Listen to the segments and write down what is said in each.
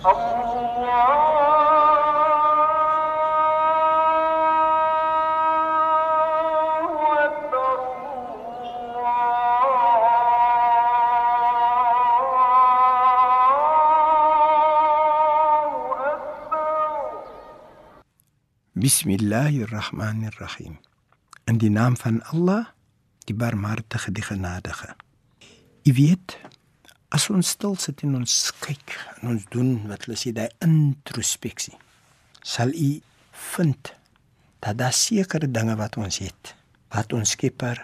بسم الله الرحمن الرحيم عندي نام فان الله دي بار دي خنادخ. خنادخة إفيت as ons stil sit en ons kyk en ons doen wat hulle sê daai introspeksie, sal u vind dat daar sekere dinge wat ons het, wat ons Skepper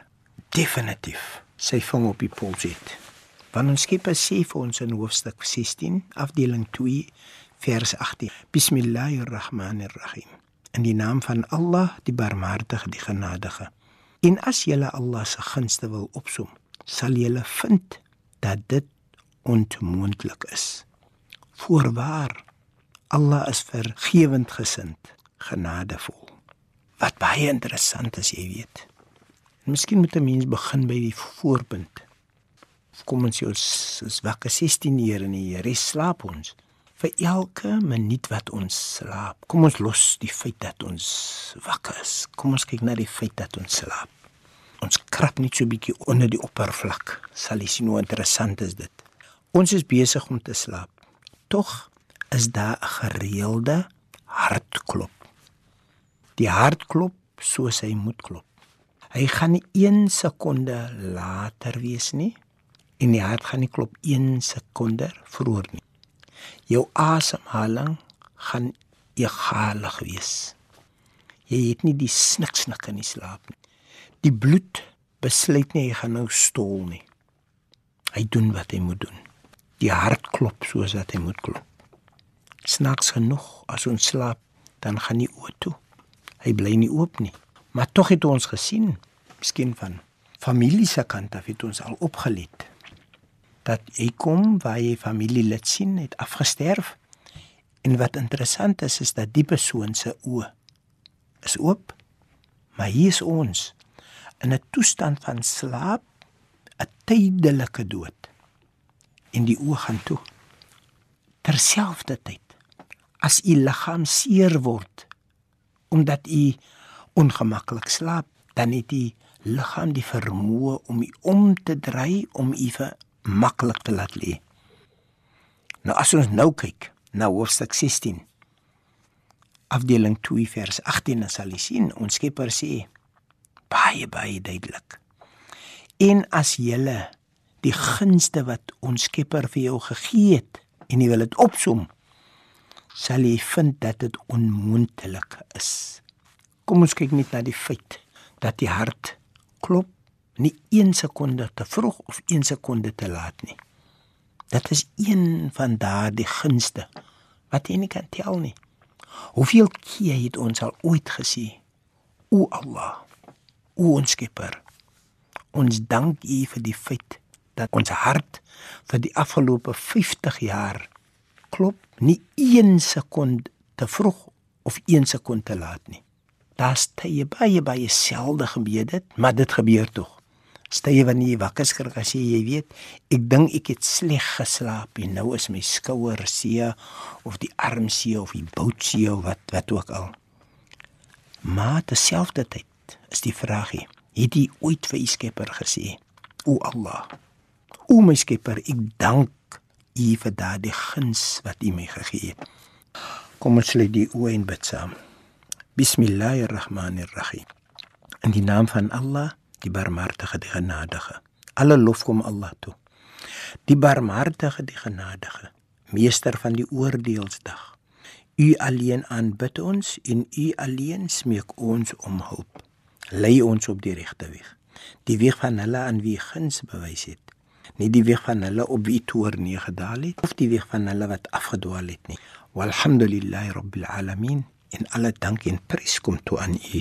definitief sy vang op die pols het. Want ons Skepper sê vir ons in hoofstuk 16, afdeling 2, vers 18. Bismillahirrahmanirrahim. In die naam van Allah, die Barmhartige, die Genadige. En as jy Allah se gunste wil opsom, sal jy vind dat dit onmoontlik is. Voorwaar, Allah is vergewend gesind, genadevol. Wat baie interessant is, jy weet. En miskien moet 'n mens begin by die voorpunt. Kom ons sê ons wakker 16 ure en die res slaap ons. Vir elke minuut wat ons slaap. Kom ons los die feit dat ons wakker is. Kom ons kyk na die feit dat ons slaap. Ons krap net so 'n bietjie onder die oppervlak. Sal jy sien hoe interessant is dit. Ons is besig om te slaap. Tog is daar 'n gereelde hartklop. Die hart klop soos hy moet klop. Hy gaan nie 1 sekonde later wees nie en die hart gaan nie klop 1 sekonde vroeër nie. Jou asemhaling gaan egalig wees. Jy het nie die sniksnik in die slaap nie. Die bloed besluit nie hy gaan nou stol nie. Hy doen wat hy moet doen. Die hart klop soos wat hy moet klop. Snaaks genoeg as ons slaap, dan gaan die oë toe. Hy bly nie oop nie. Maar tog het ons gesien, miskien van familie se kant af het ons al opgelet dat hy kom waar hy familielid sien het afgesterf. En wat interessant is is dat die persoon se oë is oop. Maar hier is ons in 'n toestand van slaap, 'n tydelike dood. En die oë gaan toe. Terselfdertyd as u liggaam seer word omdat u ongemaklik slaap, dan het u liggaam die vermoë om u om te draai om u vir maklik te laat lê. Nou as ons nou kyk na hoofstuk 16 afdeling 2 vers 18 dan sal jy sien ons Skepper sê baie baie duidelik. En as jy die gunste wat ons Skepper vir jou gegee het en jy wil dit opsom, sal jy vind dat dit onmoontlik is. Kom ons kyk net na die feit dat die hart klop nie 1 sekonde te vroeg of 1 sekonde te laat nie. Dit is een van daardie gunste wat jy nie kan tel nie. Hoeveel keer het ons al ooit gesê: O Allah, o ons Skepper, ons dank U vir die feit dat ons hart vir die afgelope 50 jaar klop nie 1 sekonde te vroeg of 1 sekonde te laat nie. Daar's tye baie baie selde gebeur dit, maar dit gebeur tog. Stay wanneer jy wakker skrik as jy, jy weet, ek dink ek het sleg geslaap en nou is my skouer seer of die arm seer of die bout seer of wat wat ook al. Maar terselfdertyd is die vraagie, het jy ooit vir u Skepper gesê: "O Allah, o my Skepper, ek dank U vir daardie guns wat U my gegee het." Kom ons lê die oë in bid saam. Bismillahirrahmanirrahim. In die naam van Allah die barmhartige die genadige alle lof kom Allah toe die barmhartige die genadige meester van die oordeelsdag u alleen aanbid ons en u alleen smeek ons om hulp lei ons op die regte weg die weg van hulle aan wie guns bewys het nie die weg van hulle op wie toer neergedaal het of die weg van hulle wat afgedwaal het nie. Walhamdulillahi rabbil alamin. In alle dank en prys kom toe aan U.